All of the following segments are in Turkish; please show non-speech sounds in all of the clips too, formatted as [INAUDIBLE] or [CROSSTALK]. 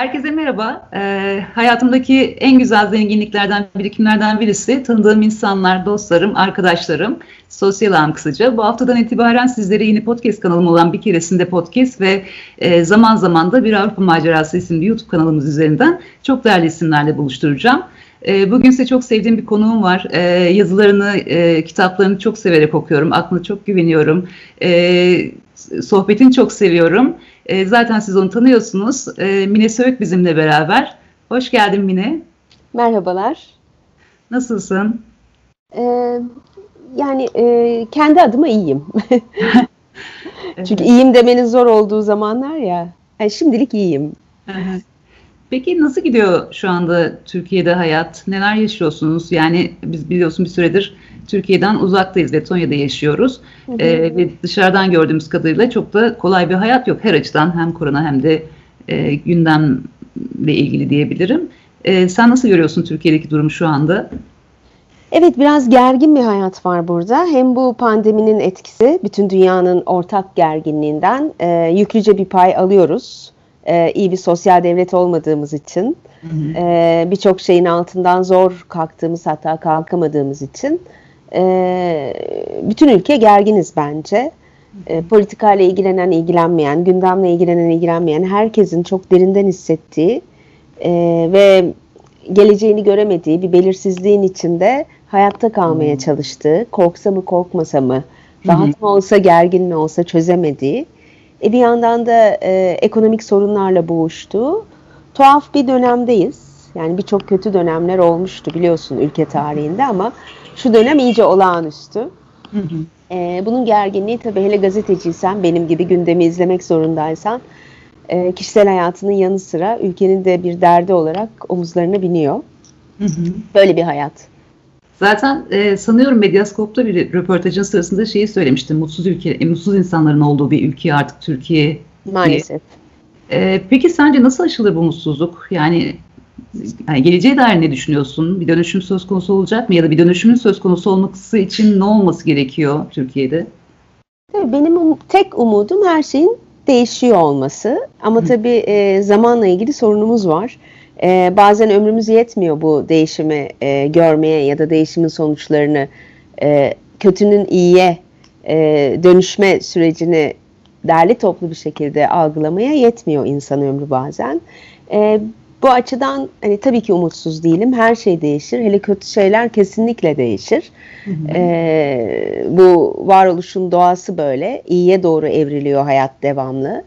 Herkese merhaba. Ee, hayatımdaki en güzel zenginliklerden, birikimlerden birisi tanıdığım insanlar, dostlarım, arkadaşlarım. Sosyal ağım kısaca. Bu haftadan itibaren sizlere yeni podcast kanalım olan Bir Keresinde Podcast ve e, zaman zaman da Bir Avrupa Macerası isimli YouTube kanalımız üzerinden çok değerli isimlerle buluşturacağım. E, bugün size çok sevdiğim bir konuğum var. E, yazılarını, e, kitaplarını çok severek okuyorum. Aklına çok güveniyorum. E, sohbetini çok seviyorum. E, zaten siz onu tanıyorsunuz. E, Mine Söğüt bizimle beraber. Hoş geldin Mine. Merhabalar. Nasılsın? Ee, yani e, kendi adıma iyiyim. [LAUGHS] Çünkü iyiyim demenin zor olduğu zamanlar ya. Yani şimdilik iyiyim. Peki nasıl gidiyor şu anda Türkiye'de hayat? Neler yaşıyorsunuz? Yani biz biliyorsun bir süredir Türkiye'den uzaktayız. Letonya'da yaşıyoruz. Hı hı. Ee, ve dışarıdan gördüğümüz kadarıyla çok da kolay bir hayat yok. Her açıdan hem korona hem de e, gündemle ilgili diyebilirim. E, sen nasıl görüyorsun Türkiye'deki durumu şu anda? Evet biraz gergin bir hayat var burada. Hem bu pandeminin etkisi bütün dünyanın ortak gerginliğinden e, yüklüce bir pay alıyoruz. E, iyi bir sosyal devlet olmadığımız için, e, birçok şeyin altından zor kalktığımız hatta kalkamadığımız için e, bütün ülke gerginiz bence. E, politikayla ilgilenen, ilgilenmeyen, gündemle ilgilenen, ilgilenmeyen herkesin çok derinden hissettiği e, ve geleceğini göremediği bir belirsizliğin içinde hayatta kalmaya çalıştığı, korksa mı korkmasa mı, rahat mı olsa gergin mi olsa çözemediği, e bir yandan da e, ekonomik sorunlarla boğuştuğu tuhaf bir dönemdeyiz. Yani birçok kötü dönemler olmuştu biliyorsun ülke tarihinde ama şu dönem iyice olağanüstü. Hı hı. E, bunun gerginliği tabii hele gazeteciysen, benim gibi gündemi izlemek zorundaysan, e, kişisel hayatının yanı sıra ülkenin de bir derdi olarak omuzlarına biniyor. Hı hı. Böyle bir hayat. Zaten e, sanıyorum Medyaskop'ta bir röportajın sırasında şeyi söylemiştim. Mutsuz ülke, e, mutsuz insanların olduğu bir ülke artık Türkiye. Maalesef. E, peki sence nasıl aşılır bu mutsuzluk? Yani yani geleceğe dair ne düşünüyorsun? Bir dönüşüm söz konusu olacak mı? Ya da bir dönüşümün söz konusu olması için ne olması gerekiyor Türkiye'de? Tabii benim um, tek umudum her şeyin değişiyor olması. Ama tabii e, zamanla ilgili sorunumuz var. E, bazen ömrümüz yetmiyor bu değişimi e, görmeye ya da değişimin sonuçlarını e, kötünün iyiye e, dönüşme sürecini derli toplu bir şekilde algılamaya yetmiyor insan ömrü bazen. E, bu açıdan hani tabii ki umutsuz değilim. Her şey değişir. Hele kötü şeyler kesinlikle değişir. Hı hı. Ee, bu varoluşun doğası böyle. İyiye doğru evriliyor hayat devamlı.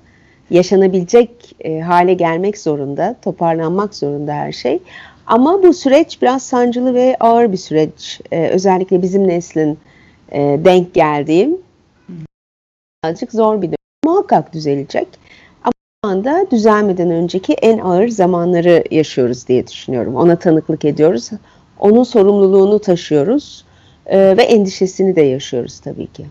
Yaşanabilecek e, hale gelmek zorunda, toparlanmak zorunda her şey. Ama bu süreç biraz sancılı ve ağır bir süreç. Ee, özellikle bizim neslin e, denk geldiğim birazcık zor bir dönem. Muhakkak düzelecek anda düzelmeden önceki en ağır zamanları yaşıyoruz diye düşünüyorum. Ona tanıklık ediyoruz. Onun sorumluluğunu taşıyoruz e, ve endişesini de yaşıyoruz tabii ki.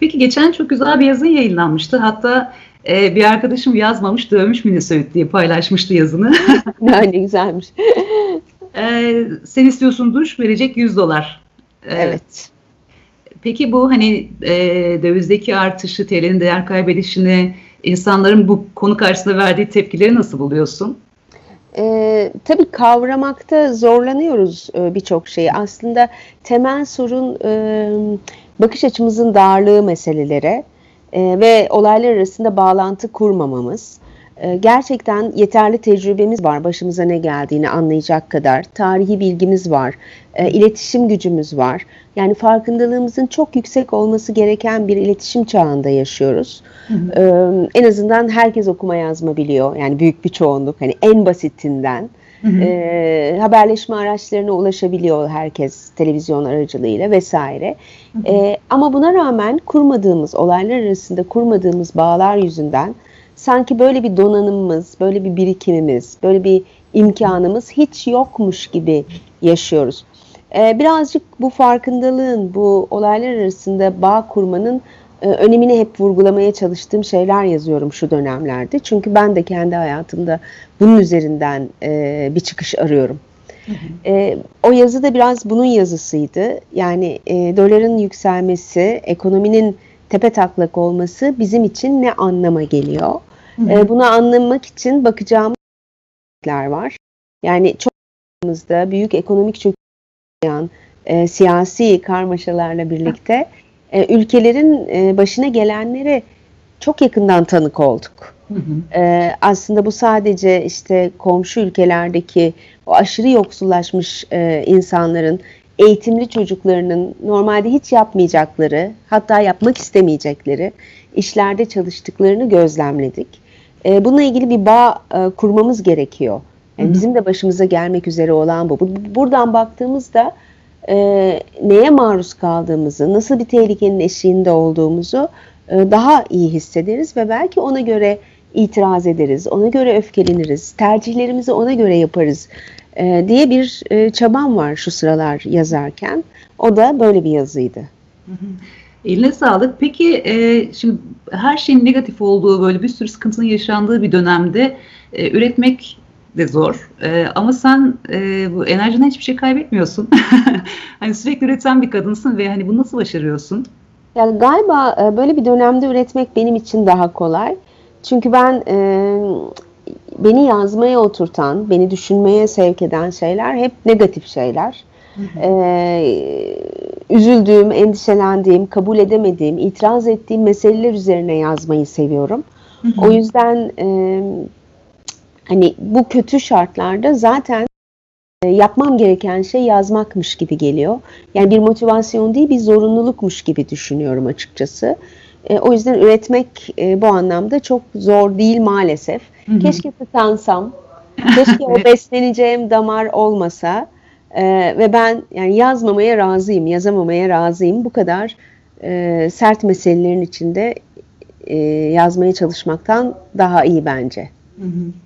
Peki geçen çok güzel bir yazı yayınlanmıştı. Hatta e, bir arkadaşım yazmamış, dövmüş Minnesota diye paylaşmıştı yazını. [LAUGHS] ne güzelmiş. [LAUGHS] e, sen istiyorsun duş, verecek 100 dolar. E, evet. Peki bu hani e, dövizdeki artışı, TL'nin değer kaybedişini, insanların bu konu karşısında verdiği tepkileri nasıl buluyorsun? Ee, tabii kavramakta zorlanıyoruz e, birçok şeyi. Aslında temel sorun e, bakış açımızın darlığı meselelere e, ve olaylar arasında bağlantı kurmamamız. E, gerçekten yeterli tecrübemiz var başımıza ne geldiğini anlayacak kadar. Tarihi bilgimiz var, e, iletişim gücümüz var. Yani farkındalığımızın çok yüksek olması gereken bir iletişim çağında yaşıyoruz. Hı hı. Ee, en azından herkes okuma yazma biliyor. Yani büyük bir çoğunluk. Hani en basitinden. Hı hı. E, haberleşme araçlarına ulaşabiliyor herkes televizyon aracılığıyla vesaire. Hı hı. E, ama buna rağmen kurmadığımız, olaylar arasında kurmadığımız bağlar yüzünden sanki böyle bir donanımımız, böyle bir birikimimiz, böyle bir imkanımız hiç yokmuş gibi yaşıyoruz. Ee, birazcık bu farkındalığın, bu olaylar arasında bağ kurmanın önemini hep vurgulamaya çalıştığım şeyler yazıyorum şu dönemlerde. Çünkü ben de kendi hayatımda bunun üzerinden e, bir çıkış arıyorum. Hı hı. E, o yazı da biraz bunun yazısıydı. Yani e, doların yükselmesi, ekonominin tepe taklak olması bizim için ne anlama geliyor? Hı hı. Bunu anlamak için bakacağımız var. Yani çok büyük ekonomik çöküşen e, siyasi karmaşalarla birlikte e, ülkelerin e, başına gelenleri çok yakından tanık olduk. Hı hı. E, aslında bu sadece işte komşu ülkelerdeki o aşırı yoksullaşmış e, insanların eğitimli çocuklarının normalde hiç yapmayacakları, hatta yapmak istemeyecekleri işlerde çalıştıklarını gözlemledik. E, bununla ilgili bir bağ e, kurmamız gerekiyor. Yani bizim de başımıza gelmek üzere olan bu. Buradan baktığımızda e, neye maruz kaldığımızı, nasıl bir tehlikenin eşiğinde olduğumuzu e, daha iyi hissederiz ve belki ona göre itiraz ederiz, ona göre öfkeleniriz, tercihlerimizi ona göre yaparız e, diye bir e, çabam var şu sıralar yazarken. O da böyle bir yazıydı. Eline sağlık. Peki e, şimdi her şeyin negatif olduğu böyle bir sürü sıkıntının yaşandığı bir dönemde e, üretmek de zor. E, ama sen e, bu enerjiden hiçbir şey kaybetmiyorsun. [LAUGHS] hani sürekli üreten bir kadınsın ve hani bunu nasıl başarıyorsun? Yani galiba e, böyle bir dönemde üretmek benim için daha kolay. Çünkü ben e, beni yazmaya oturtan, beni düşünmeye sevk eden şeyler hep negatif şeyler. Ee, üzüldüğüm, endişelendiğim, kabul edemediğim, itiraz ettiğim meseleler üzerine yazmayı seviyorum. O yüzden e, hani bu kötü şartlarda zaten e, yapmam gereken şey yazmakmış gibi geliyor. Yani bir motivasyon değil bir zorunlulukmuş gibi düşünüyorum açıkçası. E, o yüzden üretmek e, bu anlamda çok zor değil maalesef. Hı hı. Keşke tıkansam, [LAUGHS] keşke o besleneceğim damar olmasa e, ve ben yani yazmamaya razıyım, yazamamaya razıyım. Bu kadar e, sert meselelerin içinde e, yazmaya çalışmaktan daha iyi bence. Hı hı.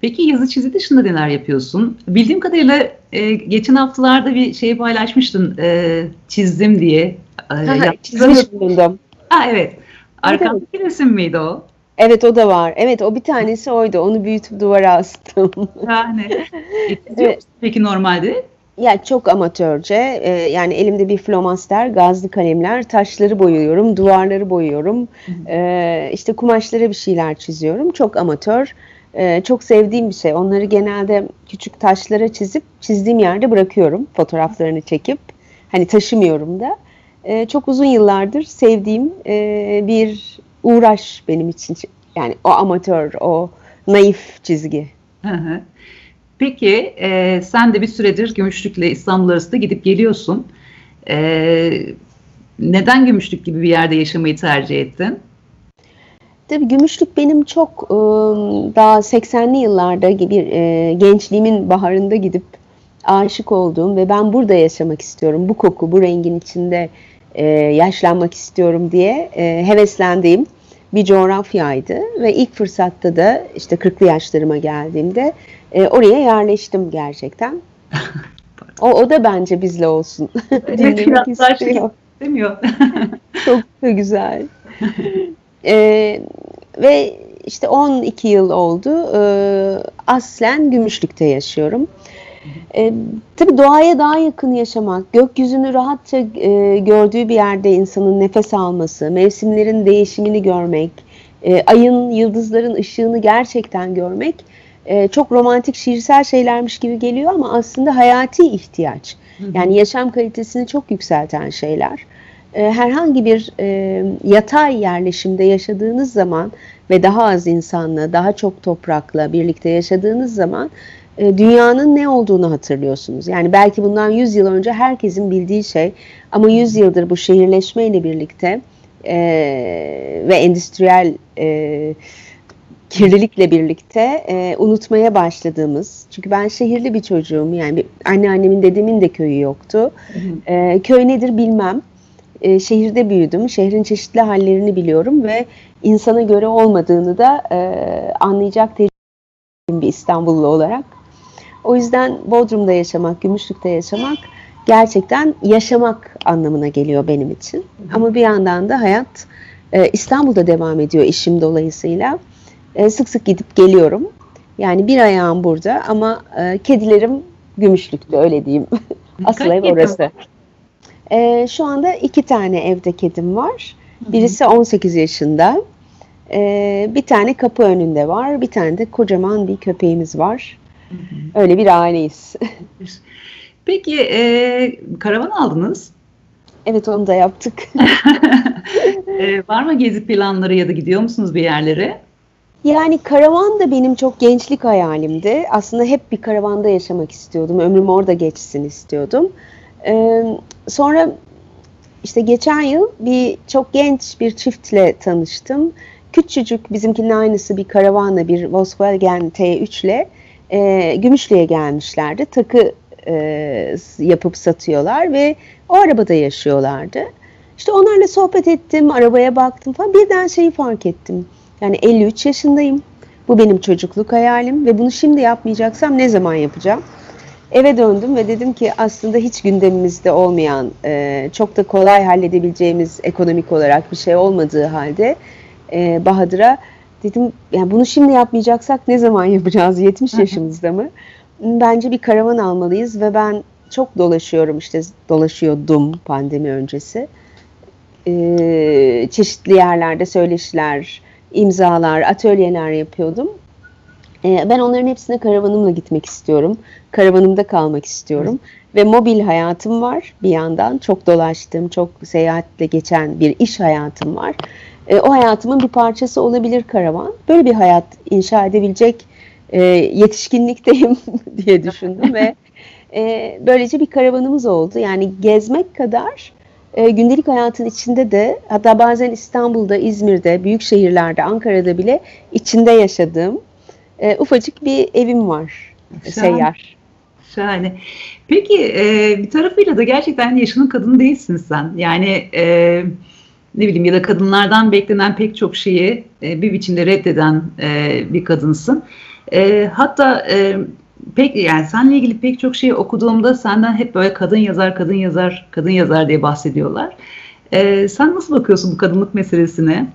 Peki yazı çizi dışında neler yapıyorsun? Bildiğim kadarıyla e, geçen haftalarda bir şey paylaşmıştın e, çizdim diye. E, çizmiş bulundum. [LAUGHS] Ha evet. Arkandaki resim miydi o? Evet o da var. Evet o bir tanesi oydu. Onu büyütüp duvara astım. [LAUGHS] Yani. evet. Peki normalde? Ya çok amatörce. Ee, yani elimde bir flomaster, gazlı kalemler, taşları boyuyorum, duvarları boyuyorum. Ee, işte kumaşlara bir şeyler çiziyorum. Çok amatör. Ee, çok sevdiğim bir şey. Onları genelde küçük taşlara çizip çizdiğim yerde bırakıyorum. Fotoğraflarını çekip. Hani taşımıyorum da. Ee, çok uzun yıllardır sevdiğim e, bir uğraş benim için. Yani o amatör, o naif çizgi. Peki e, sen de bir süredir Gümüşlük'le İstanbul arasında gidip geliyorsun. E, neden Gümüşlük gibi bir yerde yaşamayı tercih ettin? Tabii Gümüşlük benim çok e, daha 80'li yıllarda gibi e, gençliğimin baharında gidip aşık olduğum ve ben burada yaşamak istiyorum. Bu koku, bu rengin içinde e, yaşlanmak istiyorum diye e, heveslendiğim bir coğrafyaydı ve ilk fırsatta da işte 40'lı yaşlarıma geldiğimde e, oraya yerleştim gerçekten. [LAUGHS] o, o da bence bizle olsun. Evet, [LAUGHS] Dinlemek istiyor. Demiyor. Çok da güzel. [LAUGHS] e, ve işte 12 yıl oldu. E, aslen Gümüşlük'te yaşıyorum. E, tabii doğaya daha yakın yaşamak, gökyüzünü rahatça e, gördüğü bir yerde insanın nefes alması, mevsimlerin değişimini görmek, e, ayın, yıldızların ışığını gerçekten görmek e, çok romantik, şiirsel şeylermiş gibi geliyor ama aslında hayati ihtiyaç. Yani yaşam kalitesini çok yükselten şeyler. E, herhangi bir e, yatay yerleşimde yaşadığınız zaman ve daha az insanla, daha çok toprakla birlikte yaşadığınız zaman e, dünyanın ne olduğunu hatırlıyorsunuz. Yani belki bundan 100 yıl önce herkesin bildiği şey ama 100 yıldır bu şehirleşmeyle birlikte e, ve endüstriyel e, kirlilikle birlikte e, unutmaya başladığımız. Çünkü ben şehirli bir çocuğum. Yani bir, anneannemin dedemin de köyü yoktu. E, köy nedir bilmem. E, şehirde büyüdüm. Şehrin çeşitli hallerini biliyorum ve insana göre olmadığını da e, anlayacak bir İstanbullu olarak. O yüzden Bodrum'da yaşamak, Gümüşlük'te yaşamak gerçekten yaşamak anlamına geliyor benim için. Ama bir yandan da hayat e, İstanbul'da devam ediyor işim dolayısıyla. E, sık sık gidip geliyorum. Yani bir ayağım burada ama e, kedilerim Gümüşlük'te öyle diyeyim. [LAUGHS] Asıl ev orası. E, şu anda iki tane evde kedim var. Birisi 18 yaşında. E, bir tane kapı önünde var, bir tane de kocaman bir köpeğimiz var. Öyle bir aileyiz. [LAUGHS] Peki e, karavan aldınız? Evet onu da yaptık. [LAUGHS] e, var mı gezi planları ya da gidiyor musunuz bir yerlere? Yani karavan da benim çok gençlik hayalimdi. Aslında hep bir karavanda yaşamak istiyordum. Ömrüm orada geçsin istiyordum. Ee, sonra işte geçen yıl bir çok genç bir çiftle tanıştım. Küçücük bizimkinin aynısı bir karavanla bir Volkswagen T3 ile e, Gümüşlü'ye gelmişlerdi. Takı e, yapıp satıyorlar ve o arabada yaşıyorlardı. İşte onlarla sohbet ettim, arabaya baktım falan. Birden şeyi fark ettim. Yani 53 yaşındayım. Bu benim çocukluk hayalim ve bunu şimdi yapmayacaksam ne zaman yapacağım? Eve döndüm ve dedim ki aslında hiç gündemimizde olmayan, e, çok da kolay halledebileceğimiz ekonomik olarak bir şey olmadığı halde e, Bahadır'a dedim yani bunu şimdi yapmayacaksak ne zaman [LAUGHS] yapacağız? 70 yaşımızda mı? Bence bir karavan almalıyız ve ben çok dolaşıyorum işte dolaşıyordum pandemi öncesi. E, çeşitli yerlerde söyleşiler, imzalar, atölyeler yapıyordum. E, ben onların hepsine karavanımla gitmek istiyorum. Karavanımda kalmak istiyorum. Ve mobil hayatım var bir yandan. Çok dolaştığım, çok seyahatle geçen bir iş hayatım var. E, o hayatımın bir parçası olabilir karavan. Böyle bir hayat inşa edebilecek e, yetişkinlikteyim [LAUGHS] diye düşündüm ve e, böylece bir karavanımız oldu. Yani gezmek kadar e, gündelik hayatın içinde de hatta bazen İstanbul'da, İzmir'de, büyük şehirlerde, Ankara'da bile içinde yaşadığım e, ufacık bir evim var. Şahane. Seyyar. Şahane. Peki e, bir tarafıyla da gerçekten yaşının kadını değilsin sen. Yani e, ne bileyim ya da kadınlardan beklenen pek çok şeyi e, bir biçimde reddeden e, bir kadınsın. E, hatta e, pek yani seninle ilgili pek çok şey okuduğumda senden hep böyle kadın yazar, kadın yazar, kadın yazar diye bahsediyorlar. Ee, sen nasıl bakıyorsun bu kadınlık meselesine?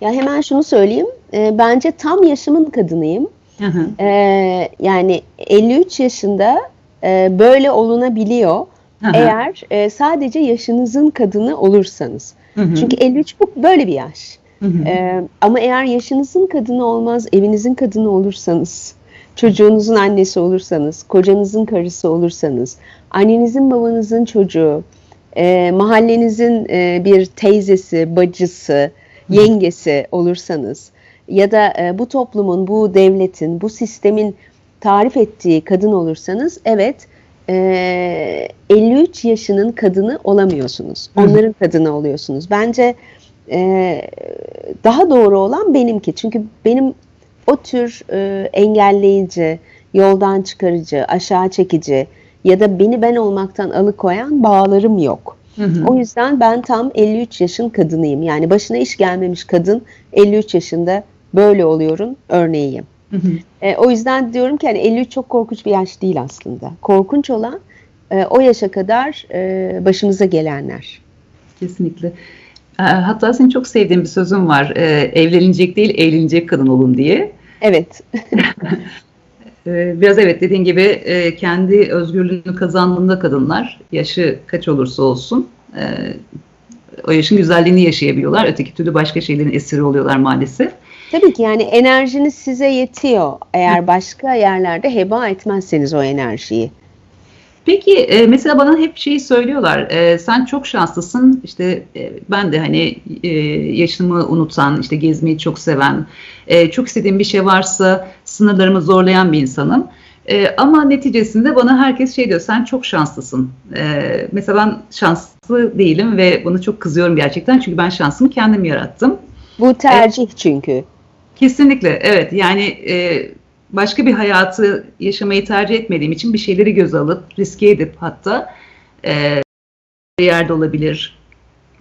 Ya hemen şunu söyleyeyim. E, bence tam yaşımın kadınıyım. Hı hı. E, yani 53 yaşında e, böyle olunabiliyor. Hı hı. Eğer e, sadece yaşınızın kadını olursanız. Hı hı. Çünkü 53 bu böyle bir yaş. Hı hı. E, ama eğer yaşınızın kadını olmaz, evinizin kadını olursanız, çocuğunuzun annesi olursanız, kocanızın karısı olursanız, annenizin babanızın çocuğu, e, mahallenizin e, bir teyzesi, bacısı, yengesi olursanız ya da e, bu toplumun, bu devletin, bu sistemin tarif ettiği kadın olursanız evet e, 53 yaşının kadını olamıyorsunuz. Onların kadını oluyorsunuz. Bence e, daha doğru olan benimki. Çünkü benim o tür e, engelleyici, yoldan çıkarıcı, aşağı çekici ya da beni ben olmaktan alıkoyan bağlarım yok. Hı hı. O yüzden ben tam 53 yaşın kadınıyım. Yani başına iş gelmemiş kadın 53 yaşında böyle oluyorum örneğiyim. Hı hı. E, o yüzden diyorum ki hani 53 çok korkunç bir yaş değil aslında. Korkunç olan e, o yaşa kadar e, başımıza gelenler. Kesinlikle. E, hatta senin çok sevdiğim bir sözün var. E, evlenecek değil, evlenecek kadın olun diye. Evet. Ee, [LAUGHS] biraz evet dediğin gibi e, kendi özgürlüğünü kazandığında kadınlar yaşı kaç olursa olsun e, o yaşın güzelliğini yaşayabiliyorlar. Öteki türlü başka şeylerin esiri oluyorlar maalesef. Tabii ki yani enerjiniz size yetiyor. Eğer başka yerlerde heba etmezseniz o enerjiyi. Peki e, mesela bana hep şeyi söylüyorlar. E, sen çok şanslısın. İşte e, ben de hani e, yaşımı unutan, işte gezmeyi çok seven, e, çok istediğim bir şey varsa sınırlarımı zorlayan bir insanım. E, ama neticesinde bana herkes şey diyor, sen çok şanslısın. E, mesela ben şanslı değilim ve bunu çok kızıyorum gerçekten. Çünkü ben şansımı kendim yarattım. Bu tercih e, çünkü. Kesinlikle evet yani e, başka bir hayatı yaşamayı tercih etmediğim için bir şeyleri göz alıp riske edip hatta e, bir yerde olabilir,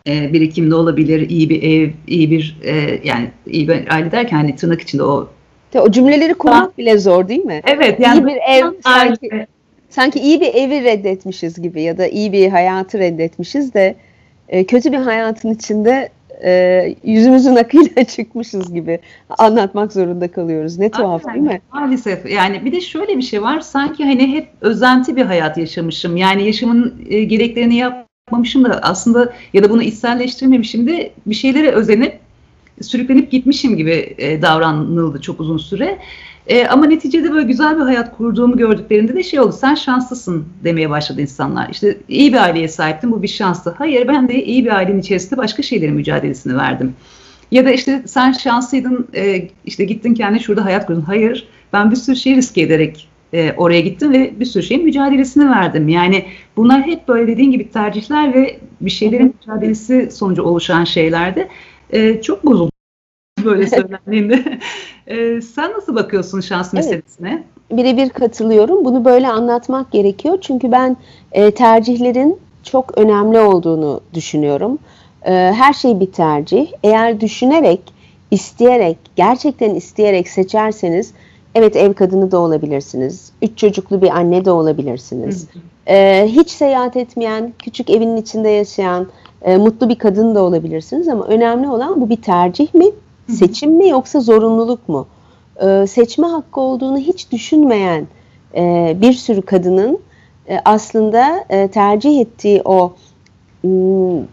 e, birikimde olabilir, iyi bir ev, iyi bir e, yani iyi bir aile derken hani tırnak içinde o o cümleleri kurmak bile zor değil mi? Evet yani iyi bir ev sanki, sanki iyi bir evi reddetmişiz gibi ya da iyi bir hayatı reddetmişiz de e, kötü bir hayatın içinde e, yüzümüzün akıyla [LAUGHS] çıkmışız gibi anlatmak zorunda kalıyoruz. Ne tuhaf Aynen. değil mi? Maalesef. Yani bir de şöyle bir şey var. Sanki hani hep özenti bir hayat yaşamışım. Yani yaşamın e, gereklerini yapmamışım da aslında ya da bunu içselleştirmemişim de bir şeylere özenip sürüklenip gitmişim gibi e, davranıldı çok uzun süre. E, ama neticede böyle güzel bir hayat kurduğumu gördüklerinde de şey oldu. Sen şanslısın demeye başladı insanlar. İşte iyi bir aileye sahiptin bu bir şanstı. Hayır ben de iyi bir ailenin içerisinde başka şeylerin mücadelesini verdim. Ya da işte sen şanslıydın e, işte gittin kendi şurada hayat kurdun. Hayır ben bir sürü şey riske ederek e, oraya gittim ve bir sürü şeyin mücadelesini verdim. Yani bunlar hep böyle dediğin gibi tercihler ve bir şeylerin mücadelesi sonucu oluşan şeylerdi. E, çok bozuldu böyle [LAUGHS] söylendiğinde. [LAUGHS] e, sen nasıl bakıyorsun şans meselesine? Evet. Birebir katılıyorum. Bunu böyle anlatmak gerekiyor. Çünkü ben e, tercihlerin çok önemli olduğunu düşünüyorum. E, her şey bir tercih. Eğer düşünerek, isteyerek, gerçekten isteyerek seçerseniz Evet ev kadını da olabilirsiniz. Üç çocuklu bir anne de olabilirsiniz. Ee, hiç seyahat etmeyen, küçük evinin içinde yaşayan, e, mutlu bir kadın da olabilirsiniz. Ama önemli olan bu bir tercih mi, seçim mi yoksa zorunluluk mu? Ee, seçme hakkı olduğunu hiç düşünmeyen e, bir sürü kadının e, aslında e, tercih ettiği o m,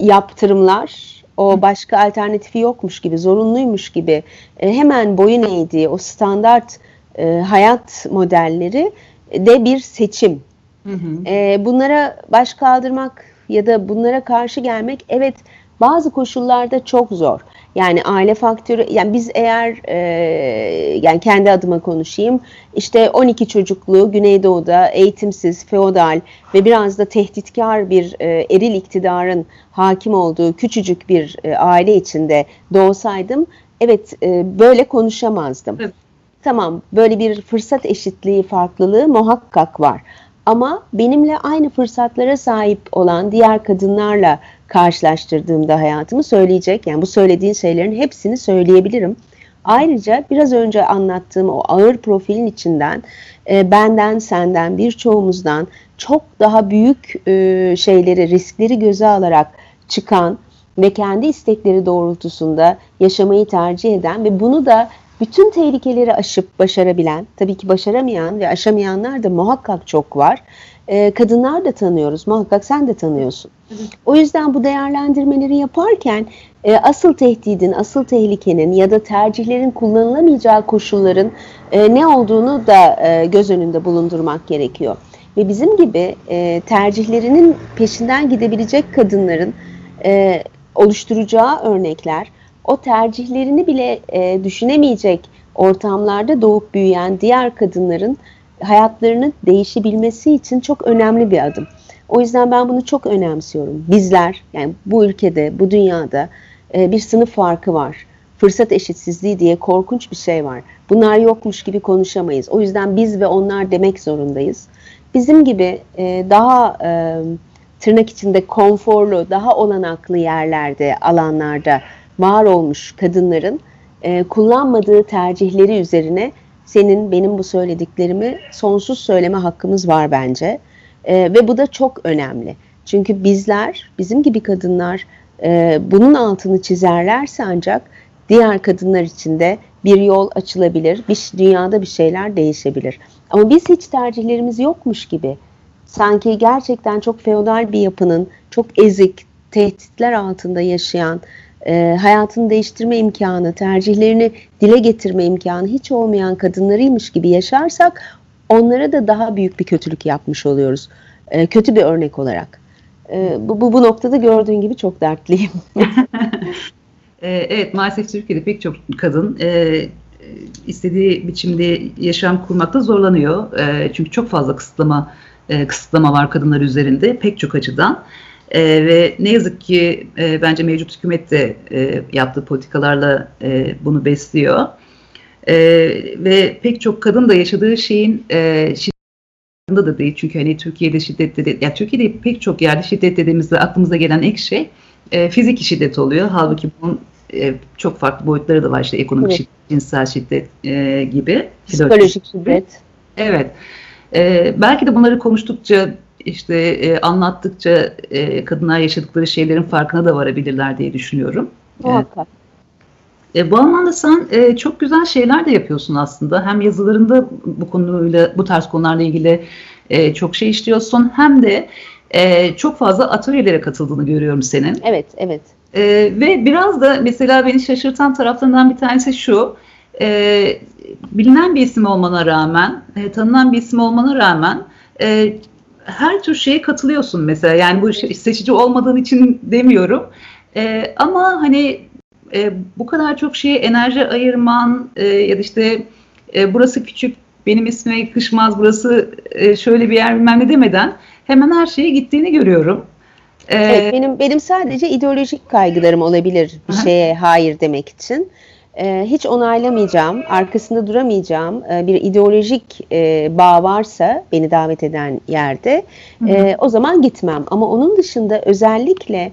yaptırımlar, o başka alternatifi yokmuş gibi, zorunluymuş gibi e, hemen boyun eğdiği o standart e, hayat modelleri de bir seçim. Hı hı. E, bunlara baş kaldırmak ya da bunlara karşı gelmek evet bazı koşullarda çok zor. Yani aile faktörü, yani biz eğer e, yani kendi adıma konuşayım, işte 12 çocuklu Güneydoğu'da eğitimsiz, feodal ve biraz da tehditkar bir e, eril iktidarın hakim olduğu küçücük bir e, aile içinde doğsaydım, evet e, böyle konuşamazdım. Evet. Tamam, böyle bir fırsat eşitliği farklılığı muhakkak var. Ama benimle aynı fırsatlara sahip olan diğer kadınlarla karşılaştırdığımda hayatımı söyleyecek. Yani bu söylediğin şeylerin hepsini söyleyebilirim. Ayrıca biraz önce anlattığım o ağır profilin içinden e, benden, senden, birçoğumuzdan çok daha büyük e, şeyleri, riskleri göze alarak çıkan ve kendi istekleri doğrultusunda yaşamayı tercih eden ve bunu da bütün tehlikeleri aşıp başarabilen, tabii ki başaramayan ve aşamayanlar da muhakkak çok var. Ee, kadınlar da tanıyoruz, muhakkak sen de tanıyorsun. O yüzden bu değerlendirmeleri yaparken e, asıl tehdidin, asıl tehlikenin ya da tercihlerin kullanılamayacağı koşulların e, ne olduğunu da e, göz önünde bulundurmak gerekiyor. Ve bizim gibi e, tercihlerinin peşinden gidebilecek kadınların e, oluşturacağı örnekler o tercihlerini bile e, düşünemeyecek ortamlarda doğup büyüyen diğer kadınların hayatlarının değişebilmesi için çok önemli bir adım. O yüzden ben bunu çok önemsiyorum. Bizler yani bu ülkede, bu dünyada e, bir sınıf farkı var. Fırsat eşitsizliği diye korkunç bir şey var. Bunlar yokmuş gibi konuşamayız. O yüzden biz ve onlar demek zorundayız. Bizim gibi e, daha e, tırnak içinde konforlu, daha olanaklı yerlerde, alanlarda var olmuş kadınların e, kullanmadığı tercihleri üzerine senin benim bu söylediklerimi sonsuz söyleme hakkımız var bence. E, ve bu da çok önemli. Çünkü bizler, bizim gibi kadınlar e, bunun altını çizerlerse ancak diğer kadınlar için de bir yol açılabilir, bir dünyada bir şeyler değişebilir. Ama biz hiç tercihlerimiz yokmuş gibi, sanki gerçekten çok feodal bir yapının, çok ezik, tehditler altında yaşayan, e, hayatını değiştirme imkanı, tercihlerini dile getirme imkanı hiç olmayan kadınlarıymış gibi yaşarsak onlara da daha büyük bir kötülük yapmış oluyoruz. E, kötü bir örnek olarak. E, bu, bu, bu noktada gördüğün gibi çok dertliyim. [LAUGHS] [LAUGHS] e, evet maalesef Türkiye'de pek çok kadın e, istediği biçimde yaşam kurmakta zorlanıyor. E, çünkü çok fazla kısıtlama e, kısıtlama var kadınlar üzerinde pek çok açıdan. E, ve ne yazık ki e, bence mevcut hükümet de e, yaptığı politikalarla e, bunu besliyor. E, ve pek çok kadın da yaşadığı şeyin e, şiddetinde da değil. Çünkü hani Türkiye'de şiddet dedi, ya Türkiye'de pek çok yerde şiddet dediğimizde aklımıza gelen ilk şey e, fiziki şiddet oluyor. Halbuki bunun e, çok farklı boyutları da var işte ekonomik evet. şiddet, cinsel şiddet e, gibi. Psikolojik şiddet. Evet. E, belki de bunları konuştukça işte e, anlattıkça e, kadınlar yaşadıkları şeylerin farkına da varabilirler diye düşünüyorum. Muhakkak. E, bu anlamda sen e, çok güzel şeyler de yapıyorsun aslında. Hem yazılarında bu konuyla, bu tarz konularla ilgili e, çok şey işliyorsun. Hem de e, çok fazla atölyelere katıldığını görüyorum senin. Evet, evet. E, ve biraz da mesela beni şaşırtan taraflarından bir tanesi şu. E, bilinen bir isim olmana rağmen, e, tanınan bir isim olmana rağmen e, her tür şeye katılıyorsun mesela. Yani bu seçici olmadığın için demiyorum. E, ama hani e, bu kadar çok şeye enerji ayırman e, ya da işte e, burası küçük, benim ismime yakışmaz, burası e, şöyle bir yer bilmem ne demeden hemen her şeye gittiğini görüyorum. Ee, evet, benim benim sadece ideolojik kaygılarım olabilir bir şeye hayır demek için. Ee, hiç onaylamayacağım, arkasında duramayacağım e, bir ideolojik e, bağ varsa beni davet eden yerde e, o zaman gitmem. Ama onun dışında özellikle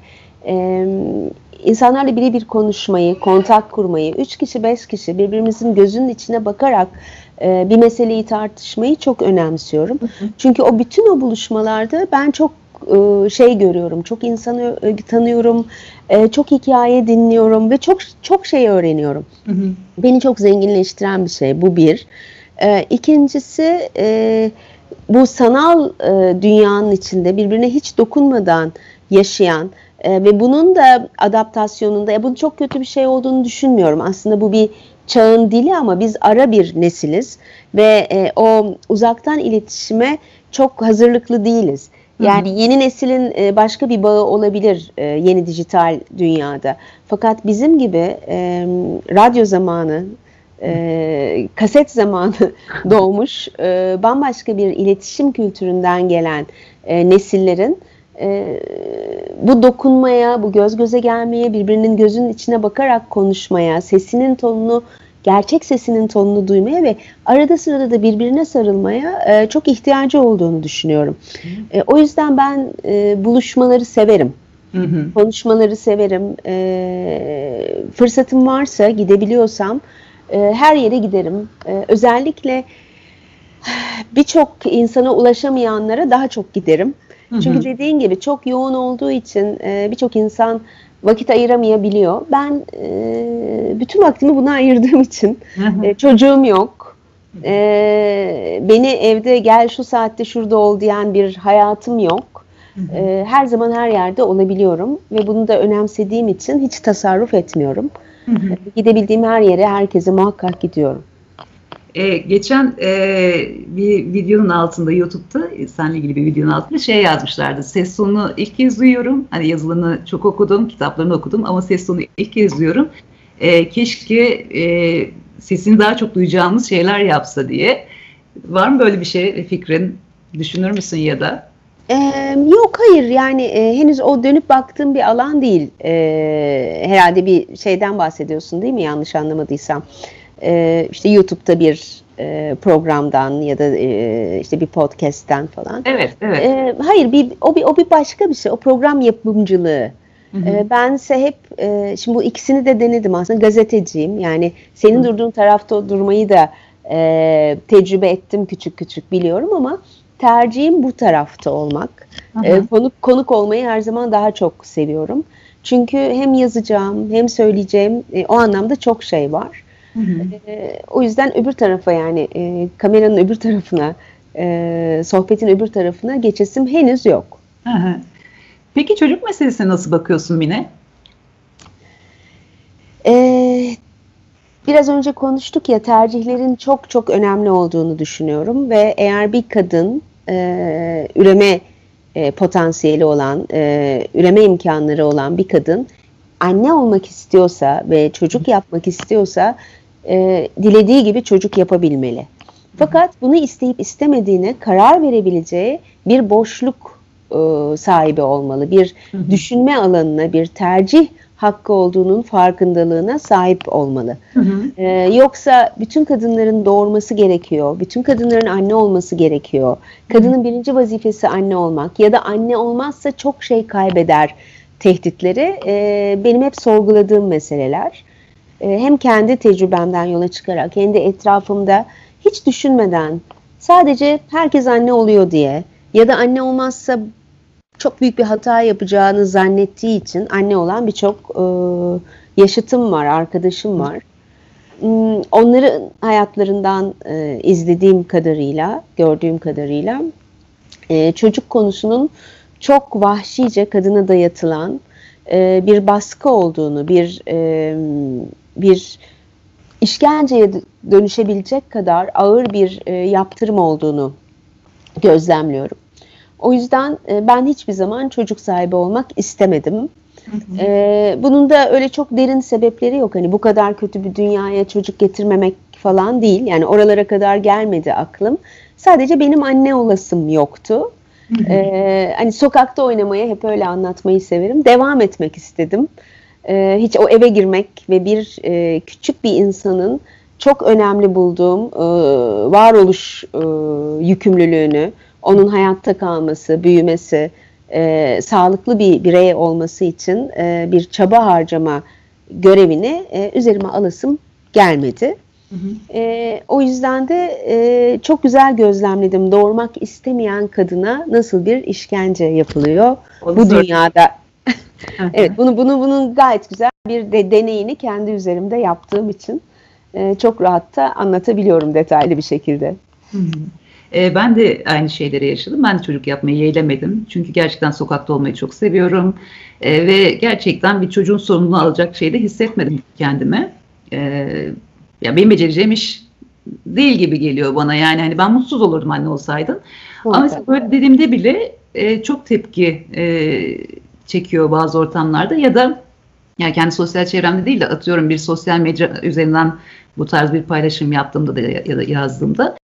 insanlarla birebir konuşmayı, kontak kurmayı, üç kişi, beş kişi birbirimizin gözünün içine bakarak bir meseleyi tartışmayı çok önemsiyorum. Çünkü o bütün o buluşmalarda ben çok e, şey görüyorum, çok insanı tanıyorum, e, çok hikaye dinliyorum ve çok çok şey öğreniyorum. Hı hı. Beni çok zenginleştiren bir şey bu bir. E, ikincisi bu sanal dünyanın içinde birbirine hiç dokunmadan yaşayan ve bunun da adaptasyonunda, ya bunun çok kötü bir şey olduğunu düşünmüyorum. Aslında bu bir çağın dili ama biz ara bir nesiliz ve o uzaktan iletişime çok hazırlıklı değiliz. Yani yeni neslin e, başka bir bağı olabilir e, yeni dijital dünyada. Fakat bizim gibi e, radyo zamanı, kaset zamanı [LAUGHS] doğmuş bambaşka bir iletişim kültüründen gelen nesillerin bu dokunmaya, bu göz göze gelmeye, birbirinin gözünün içine bakarak konuşmaya, sesinin tonunu gerçek sesinin tonunu duymaya ve arada sırada da birbirine sarılmaya e, çok ihtiyacı olduğunu düşünüyorum. E, o yüzden ben e, buluşmaları severim. Hı hı. Konuşmaları severim. E, fırsatım varsa gidebiliyorsam e, her yere giderim. E, özellikle birçok insana ulaşamayanlara daha çok giderim. Çünkü dediğin gibi çok yoğun olduğu için e, birçok insan vakit ayıramayabiliyor. Ben e, bütün vaktimi buna ayırdığım için e, çocuğum yok. E, beni evde gel şu saatte şurada ol diyen bir hayatım yok. E, her zaman her yerde olabiliyorum ve bunu da önemsediğim için hiç tasarruf etmiyorum. Hı. Gidebildiğim her yere herkese muhakkak gidiyorum. Ee, geçen e, bir videonun altında YouTube'da seninle ilgili bir videonun altında şey yazmışlardı. Ses tonunu ilk kez duyuyorum. Hani yazılarını çok okudum, kitaplarını okudum ama ses tonunu ilk kez duyuyorum. E, keşke e, sesini daha çok duyacağımız şeyler yapsa diye. Var mı böyle bir şey fikrin? Düşünür müsün ya da? Ee, yok hayır yani e, henüz o dönüp baktığım bir alan değil. E, herhalde bir şeyden bahsediyorsun değil mi yanlış anlamadıysam e, işte YouTube'da bir e, programdan ya da e, işte bir podcast'ten falan. Evet, evet. E, hayır, bir o bir o bir başka bir şey. O program yapımcılığı. Hı hı. E, bense hep e, şimdi bu ikisini de denedim aslında gazeteciyim. Yani senin hı. durduğun tarafta durmayı da e, tecrübe ettim küçük küçük biliyorum ama tercihim bu tarafta olmak. E, konuk konuk olmayı her zaman daha çok seviyorum. Çünkü hem yazacağım hem söyleyeceğim e, o anlamda çok şey var. Hı hı. E, o yüzden öbür tarafa yani e, kameranın öbür tarafına, e, sohbetin öbür tarafına geçesim henüz yok. Hı hı. Peki çocuk meselesine nasıl bakıyorsun Mine? Ee, biraz önce konuştuk ya tercihlerin çok çok önemli olduğunu düşünüyorum ve eğer bir kadın e, üreme e, potansiyeli olan, e, üreme imkanları olan bir kadın anne olmak istiyorsa ve çocuk yapmak istiyorsa e, dilediği gibi çocuk yapabilmeli. Fakat bunu isteyip istemediğine karar verebileceği bir boşluk e, sahibi olmalı. Bir düşünme alanına, bir tercih hakkı olduğunun farkındalığına sahip olmalı. Hı hı. Ee, yoksa bütün kadınların doğurması gerekiyor, bütün kadınların anne olması gerekiyor. Kadının birinci vazifesi anne olmak ya da anne olmazsa çok şey kaybeder tehditleri e, benim hep sorguladığım meseleler. E, hem kendi tecrübemden yola çıkarak kendi etrafımda hiç düşünmeden sadece herkes anne oluyor diye ya da anne olmazsa çok büyük bir hata yapacağını zannettiği için anne olan birçok e, yaşıtım var, arkadaşım var. Hmm, onların hayatlarından e, izlediğim kadarıyla, gördüğüm kadarıyla e, çocuk konusunun çok vahşice kadına dayatılan e, bir baskı olduğunu, bir e, bir işkenceye dönüşebilecek kadar ağır bir e, yaptırım olduğunu gözlemliyorum. O yüzden e, ben hiçbir zaman çocuk sahibi olmak istemedim. E, bunun da öyle çok derin sebepleri yok. Hani bu kadar kötü bir dünyaya çocuk getirmemek falan değil. Yani oralara kadar gelmedi aklım. Sadece benim anne olasım yoktu. Ee, hani sokakta oynamaya hep öyle anlatmayı severim. Devam etmek istedim. Ee, hiç o eve girmek ve bir e, küçük bir insanın çok önemli bulduğum e, varoluş e, yükümlülüğünü, onun hayatta kalması, büyümesi, e, sağlıklı bir birey olması için e, bir çaba harcama görevini e, üzerime alasım gelmedi. Hı hı. E, o yüzden de e, çok güzel gözlemledim. Doğurmak istemeyen kadına nasıl bir işkence yapılıyor Onu bu dünyada. Evet, bunu bunu bunun gayet güzel bir de deneyini kendi üzerimde yaptığım için e, çok rahat da anlatabiliyorum detaylı bir şekilde. Hı hı. E, ben de aynı şeyleri yaşadım. Ben de çocuk yapmayı yeğlemedim. Çünkü gerçekten sokakta olmayı çok seviyorum. E, ve gerçekten bir çocuğun sorumluluğunu alacak şeyi de hissetmedim kendime. E, ya benim becereceğim iş değil gibi geliyor bana. Yani hani ben mutsuz olurdum anne olsaydım. Ama mesela böyle dediğimde bile e, çok tepki e, çekiyor bazı ortamlarda ya da yani kendi sosyal çevremde değil de atıyorum bir sosyal medya üzerinden bu tarz bir paylaşım yaptığımda da ya da yazdığımda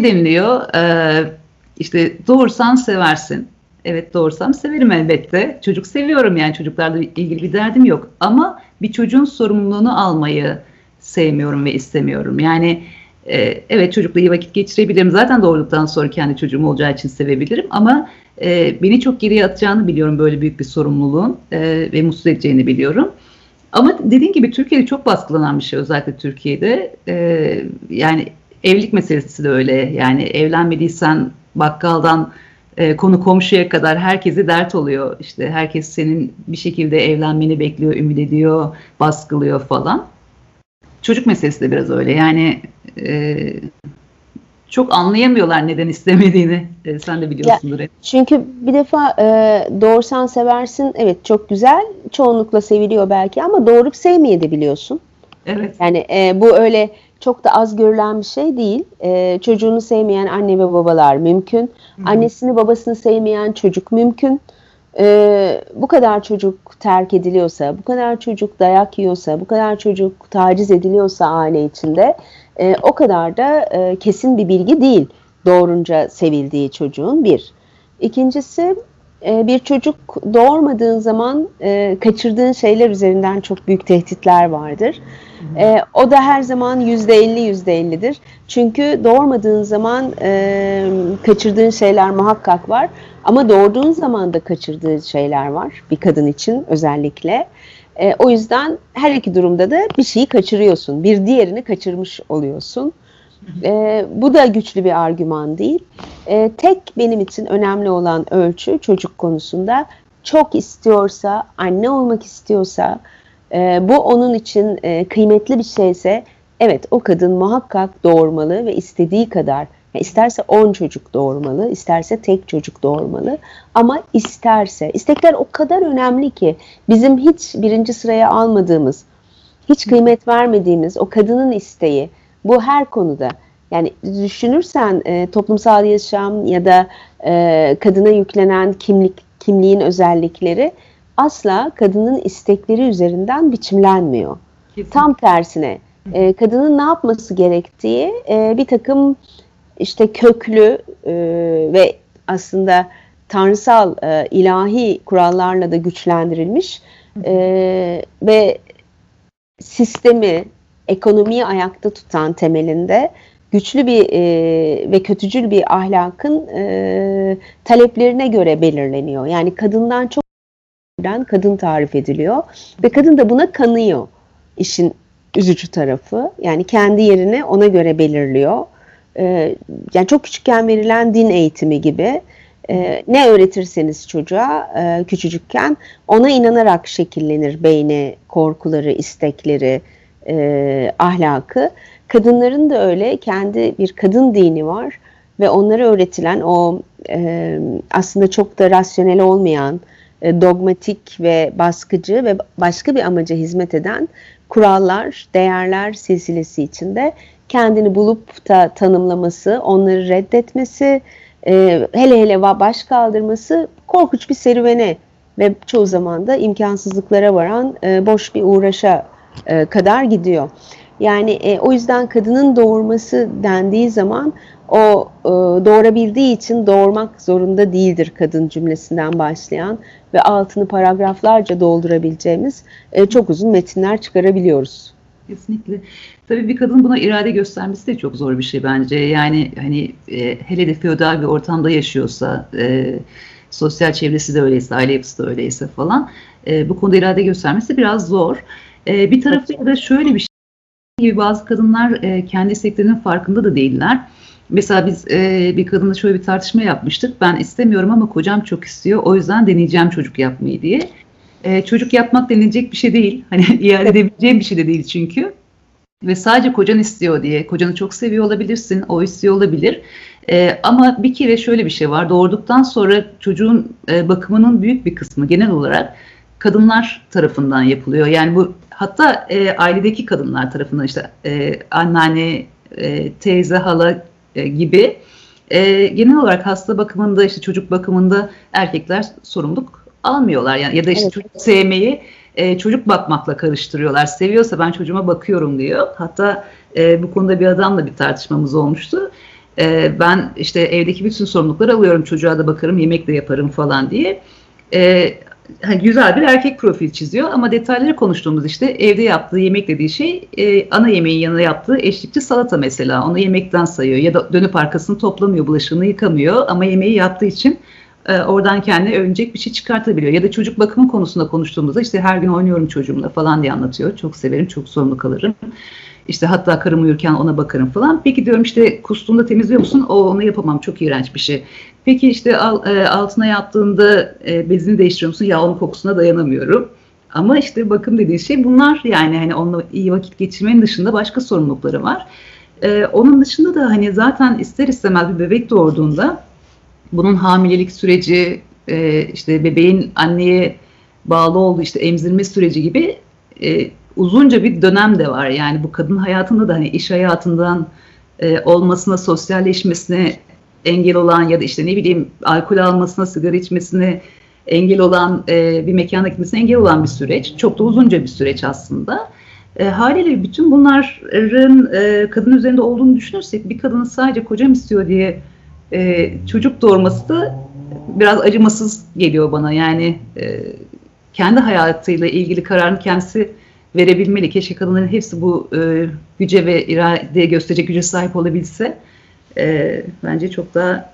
deniliyor e, işte doğursan seversin. Evet doğursam severim elbette. Çocuk seviyorum yani çocuklarla ilgili bir derdim yok. Ama bir çocuğun sorumluluğunu almayı sevmiyorum ve istemiyorum. Yani e, evet çocukla iyi vakit geçirebilirim. Zaten doğurduktan sonra kendi çocuğum olacağı için sevebilirim. Ama e, beni çok geriye atacağını biliyorum böyle büyük bir sorumluluğun e, ve mutsuz edeceğini biliyorum. Ama dediğin gibi Türkiye'de çok baskılanan bir şey özellikle Türkiye'de. E, yani evlilik meselesi de öyle. Yani evlenmediysen bakkaldan e, konu komşuya kadar herkese dert oluyor. İşte herkes senin bir şekilde evlenmeni bekliyor, ümit ediyor, baskılıyor falan. Çocuk meselesi de biraz öyle. Yani e, çok anlayamıyorlar neden istemediğini. E, sen de biliyorsundur. Ya, çünkü bir defa e, doğursan seversin. Evet çok güzel. Çoğunlukla seviliyor belki ama doğurup sevmeyebiliyorsun. Evet. Yani e, bu öyle çok da az görülen bir şey değil. E, çocuğunu sevmeyen anne ve babalar mümkün. Hı hı. Annesini babasını sevmeyen çocuk mümkün. E, bu kadar çocuk terk ediliyorsa, bu kadar çocuk dayak yiyorsa, bu kadar çocuk taciz ediliyorsa aile içinde e, o kadar da e, kesin bir bilgi değil doğurunca sevildiği çocuğun bir. İkincisi e, bir çocuk doğurmadığın zaman e, kaçırdığın şeyler üzerinden çok büyük tehditler vardır. E, o da her zaman yüzde elli yüzde ellidir. Çünkü doğurmadığın zaman e, kaçırdığın şeyler muhakkak var. Ama doğurduğun zaman da kaçırdığı şeyler var bir kadın için özellikle. E, o yüzden her iki durumda da bir şeyi kaçırıyorsun. Bir diğerini kaçırmış oluyorsun. E, bu da güçlü bir argüman değil. E, tek benim için önemli olan ölçü çocuk konusunda çok istiyorsa, anne olmak istiyorsa, e, bu onun için e, kıymetli bir şeyse evet o kadın muhakkak doğurmalı ve istediği kadar isterse 10 çocuk doğurmalı, isterse tek çocuk doğurmalı ama isterse, istekler o kadar önemli ki bizim hiç birinci sıraya almadığımız, hiç kıymet vermediğimiz o kadının isteği bu her konuda. Yani düşünürsen e, toplumsal yaşam ya da e, kadına yüklenen kimlik kimliğin özellikleri asla kadının istekleri üzerinden biçimlenmiyor. Kesinlikle. Tam tersine e, kadının ne yapması gerektiği e, bir takım işte köklü e, ve aslında tanrısal e, ilahi kurallarla da güçlendirilmiş e, ve sistemi, ekonomiyi ayakta tutan temelinde güçlü bir e, ve kötücül bir ahlakın e, taleplerine göre belirleniyor. Yani kadından çok kadın tarif ediliyor ve kadın da buna kanıyor işin üzücü tarafı. Yani kendi yerini ona göre belirliyor. Ee, yani çok küçükken verilen din eğitimi gibi e, ne öğretirseniz çocuğa e, küçücükken ona inanarak şekillenir beyni, korkuları, istekleri, e, ahlakı. Kadınların da öyle kendi bir kadın dini var. ve onlara öğretilen o e, aslında çok da rasyonel olmayan, e, dogmatik ve baskıcı ve başka bir amaca hizmet eden kurallar, değerler silsilesi içinde kendini bulup da tanımlaması, onları reddetmesi, e, hele hele baş kaldırması korkunç bir serüvene ve çoğu zaman da imkansızlıklara varan e, boş bir uğraşa e, kadar gidiyor. Yani e, o yüzden kadının doğurması dendiği zaman o e, doğurabildiği için doğurmak zorunda değildir kadın cümlesinden başlayan ve altını paragraflarca doldurabileceğimiz e, çok uzun metinler çıkarabiliyoruz. Kesinlikle. Tabii bir kadın buna irade göstermesi de çok zor bir şey bence. Yani hani e, hele de feodal bir ortamda yaşıyorsa, e, sosyal çevresi de öyleyse, aile yapısı da öyleyse falan e, bu konuda irade göstermesi biraz zor. E, bir tarafta da şöyle bir şey gibi bazı kadınlar e, kendi isteklerinin farkında da değiller. Mesela biz e, bir kadınla şöyle bir tartışma yapmıştık. Ben istemiyorum ama kocam çok istiyor. O yüzden deneyeceğim çocuk yapmayı diye. E, çocuk yapmak denilecek bir şey değil. Hani [LAUGHS] iade edebileceğim bir şey de değil çünkü. Ve sadece kocan istiyor diye. Kocanı çok seviyor olabilirsin. O istiyor olabilir. E, ama bir kere şöyle bir şey var. Doğurduktan sonra çocuğun e, bakımının büyük bir kısmı genel olarak kadınlar tarafından yapılıyor. Yani bu hatta e, ailedeki kadınlar tarafından işte e, anneanne, e, teyze, hala e, gibi e, genel olarak hasta bakımında işte çocuk bakımında erkekler sorumluluk almıyorlar yani ya da işte evet. çocuk sevmeyi e, çocuk bakmakla karıştırıyorlar. Seviyorsa ben çocuğuma bakıyorum diyor. Hatta e, bu konuda bir adamla bir tartışmamız olmuştu. E, ben işte evdeki bütün sorumlulukları alıyorum. Çocuğa da bakarım, yemek de yaparım falan diye. E, güzel bir erkek profil çiziyor ama detayları konuştuğumuz işte evde yaptığı yemek dediği şey e, ana yemeğin yanına yaptığı eşlikçi salata mesela onu yemekten sayıyor ya da dönüp arkasını toplamıyor bulaşığını yıkamıyor ama yemeği yaptığı için e, oradan kendine övünecek bir şey çıkartabiliyor ya da çocuk bakımı konusunda konuştuğumuzda işte her gün oynuyorum çocuğumla falan diye anlatıyor çok severim çok sorumlu kalırım işte hatta karım uyurken ona bakarım falan. Peki diyorum işte kustuğunda temizliyor musun? O onu yapamam çok iğrenç bir şey. Peki işte e, altına yattığında e, bezini değiştiriyor musun? Ya onun kokusuna dayanamıyorum. Ama işte bakım dediğin şey bunlar yani hani onunla iyi vakit geçirmenin dışında başka sorumlulukları var. Ee, onun dışında da hani zaten ister istemez bir bebek doğurduğunda bunun hamilelik süreci, e, işte bebeğin anneye bağlı olduğu işte emzirme süreci gibi e, uzunca bir dönem de var. Yani bu kadın hayatında da hani iş hayatından e, olmasına, sosyalleşmesine engel olan ya da işte ne bileyim alkol almasına, sigara içmesine engel olan, e, bir mekana gitmesine engel olan bir süreç. Çok da uzunca bir süreç aslında. E, haliyle bütün bunların e, kadın üzerinde olduğunu düşünürsek bir kadının sadece kocam istiyor diye e, çocuk doğurması da biraz acımasız geliyor bana. Yani e, kendi hayatıyla ilgili kararını kendisi verebilmeli. Keşke kadınların hepsi bu e, güce ve iradeye gösterecek güce sahip olabilse e, bence çok daha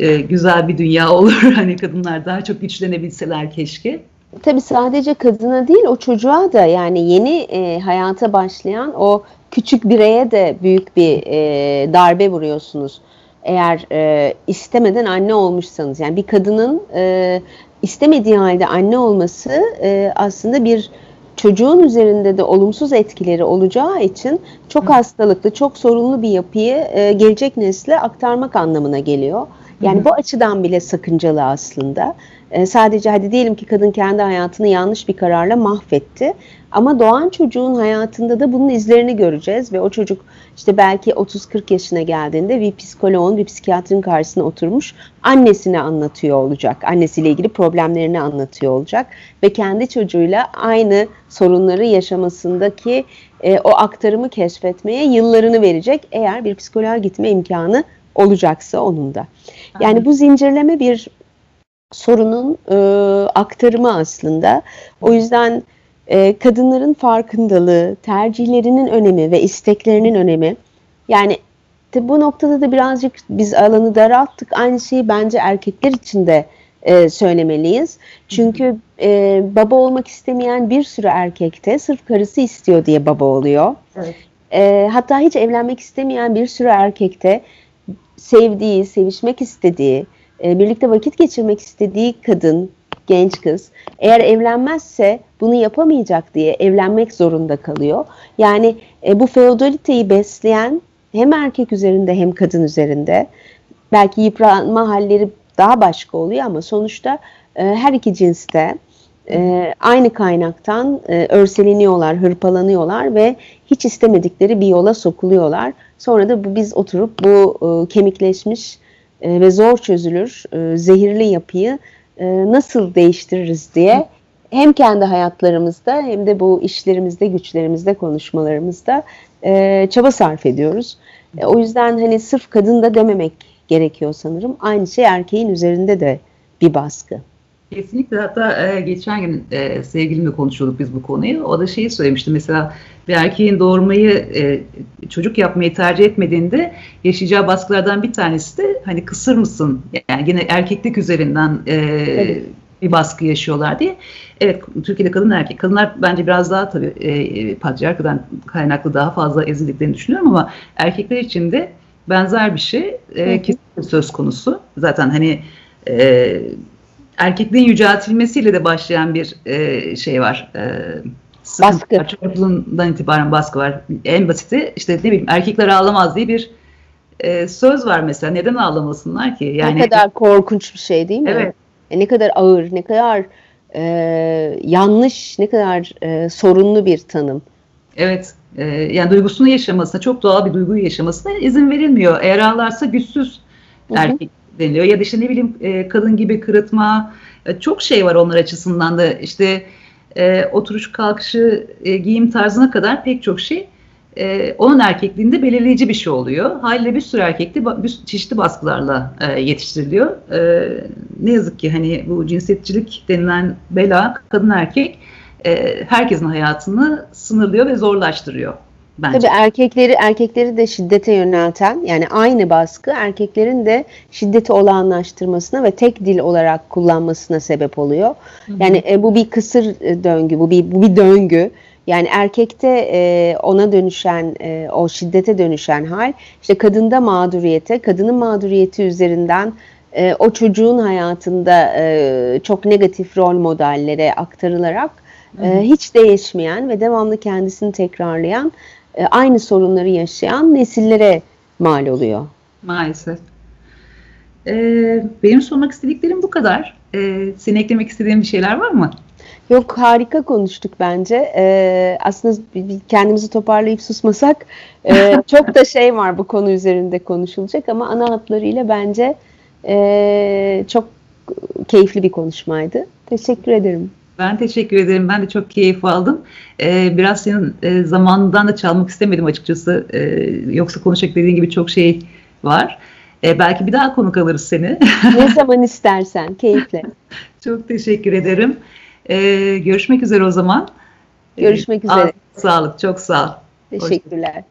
e, güzel bir dünya olur. [LAUGHS] hani kadınlar daha çok güçlenebilseler keşke. Tabii sadece kadına değil o çocuğa da yani yeni e, hayata başlayan o küçük bireye de büyük bir e, darbe vuruyorsunuz. Eğer e, istemeden anne olmuşsanız yani bir kadının e, istemediği halde anne olması e, aslında bir çocuğun üzerinde de olumsuz etkileri olacağı için çok hastalıklı, çok sorunlu bir yapıyı e, gelecek nesle aktarmak anlamına geliyor. Yani Hı-hı. bu açıdan bile sakıncalı aslında. E, sadece hadi diyelim ki kadın kendi hayatını yanlış bir kararla mahvetti. Ama doğan çocuğun hayatında da bunun izlerini göreceğiz ve o çocuk işte belki 30-40 yaşına geldiğinde bir psikoloğun, bir psikiyatrin karşısına oturmuş annesine anlatıyor olacak. Annesiyle ilgili problemlerini anlatıyor olacak ve kendi çocuğuyla aynı sorunları yaşamasındaki e, o aktarımı keşfetmeye yıllarını verecek eğer bir psikoloğa gitme imkanı olacaksa onun da. Yani bu zincirleme bir sorunun e, aktarımı aslında. O yüzden e, kadınların farkındalığı, tercihlerinin önemi ve isteklerinin önemi. Yani bu noktada da birazcık biz alanı daralttık. Aynı şeyi bence erkekler için de e, söylemeliyiz. Çünkü e, baba olmak istemeyen bir sürü erkekte sırf karısı istiyor diye baba oluyor. Evet. E, hatta hiç evlenmek istemeyen bir sürü erkekte sevdiği, sevişmek istediği, e, birlikte vakit geçirmek istediği kadın, genç kız eğer evlenmezse bunu yapamayacak diye evlenmek zorunda kalıyor. Yani e, bu feodaliteyi besleyen hem erkek üzerinde hem kadın üzerinde belki yıpranma halleri daha başka oluyor ama sonuçta e, her iki cinste e, aynı kaynaktan e, örseleniyorlar, hırpalanıyorlar ve hiç istemedikleri bir yola sokuluyorlar. Sonra da bu, biz oturup bu kemikleşmiş e, ve zor çözülür e, zehirli yapıyı e, nasıl değiştiririz diye hem kendi hayatlarımızda hem de bu işlerimizde, güçlerimizde, konuşmalarımızda çaba sarf ediyoruz. O yüzden hani sırf kadın da dememek gerekiyor sanırım. Aynı şey erkeğin üzerinde de bir baskı. Kesinlikle hatta e, geçen gün e, sevgilimle konuşuyorduk biz bu konuyu. O da şeyi söylemişti mesela bir erkeğin doğurmayı e, çocuk yapmayı tercih etmediğinde yaşayacağı baskılardan bir tanesi de hani kısır mısın? Yani yine erkeklik üzerinden e, evet. bir baskı yaşıyorlar diye. Evet Türkiye'de kadın erkek. Kadınlar bence biraz daha tabii e, patriarkadan kaynaklı daha fazla ezildiklerini düşünüyorum ama erkekler için de benzer bir şey e, kesinlikle söz konusu. Zaten hani e, erkekliğin yüceltilmesiyle de başlayan bir e, şey var. E, baskı. Çocukluğundan itibaren baskı var. En basiti işte ne bileyim erkekler ağlamaz diye bir e, söz var mesela. Neden ağlamasınlar ki? Yani ne kadar korkunç bir şey değil mi? Evet. E, ne kadar ağır, ne kadar e, yanlış, ne kadar e, sorunlu bir tanım. Evet. E, yani duygusunu yaşamasına, çok doğal bir duyguyu yaşamasına izin verilmiyor. Eğer ağlarsa güçsüz erkek deniliyor. Ya da işte ne bileyim e, kadın gibi kırıtma e, çok şey var onlar açısından da işte e, oturuş kalkışı e, giyim tarzına kadar pek çok şey e, onun erkekliğinde belirleyici bir şey oluyor. Haliyle bir sürü erkekli bir çeşitli baskılarla e, yetiştiriliyor. E, ne yazık ki hani bu cinsiyetçilik denilen bela kadın erkek e, herkesin hayatını sınırlıyor ve zorlaştırıyor. Bence. Tabii erkekleri erkekleri de şiddete yönelten yani aynı baskı erkeklerin de şiddeti olağanlaştırmasına ve tek dil olarak kullanmasına sebep oluyor. Hı hı. Yani e, bu bir kısır e, döngü, bu bir bu bir döngü. Yani erkekte e, ona dönüşen, e, o şiddete dönüşen hal, işte kadında mağduriyete, kadının mağduriyeti üzerinden e, o çocuğun hayatında e, çok negatif rol modellere aktarılarak e, hiç değişmeyen ve devamlı kendisini tekrarlayan e, aynı sorunları yaşayan nesillere mal oluyor. Maalesef. Ee, benim sormak istediklerim bu kadar. Ee, senin eklemek istediğin bir şeyler var mı? Yok harika konuştuk bence. Ee, aslında kendimizi toparlayıp susmasak e, [LAUGHS] çok da şey var bu konu üzerinde konuşulacak ama ana hatlarıyla bence e, çok keyifli bir konuşmaydı. Teşekkür ederim. Ben teşekkür ederim. Ben de çok keyif aldım. Ee, biraz senin e, zamanından da çalmak istemedim açıkçası. Ee, yoksa konuşacak dediğin gibi çok şey var. Ee, belki bir daha konuk alırız seni. ne zaman istersen. Keyifle. [LAUGHS] çok teşekkür ederim. Ee, görüşmek üzere o zaman. Görüşmek üzere. Sağlık. Çok sağ ol. Teşekkürler.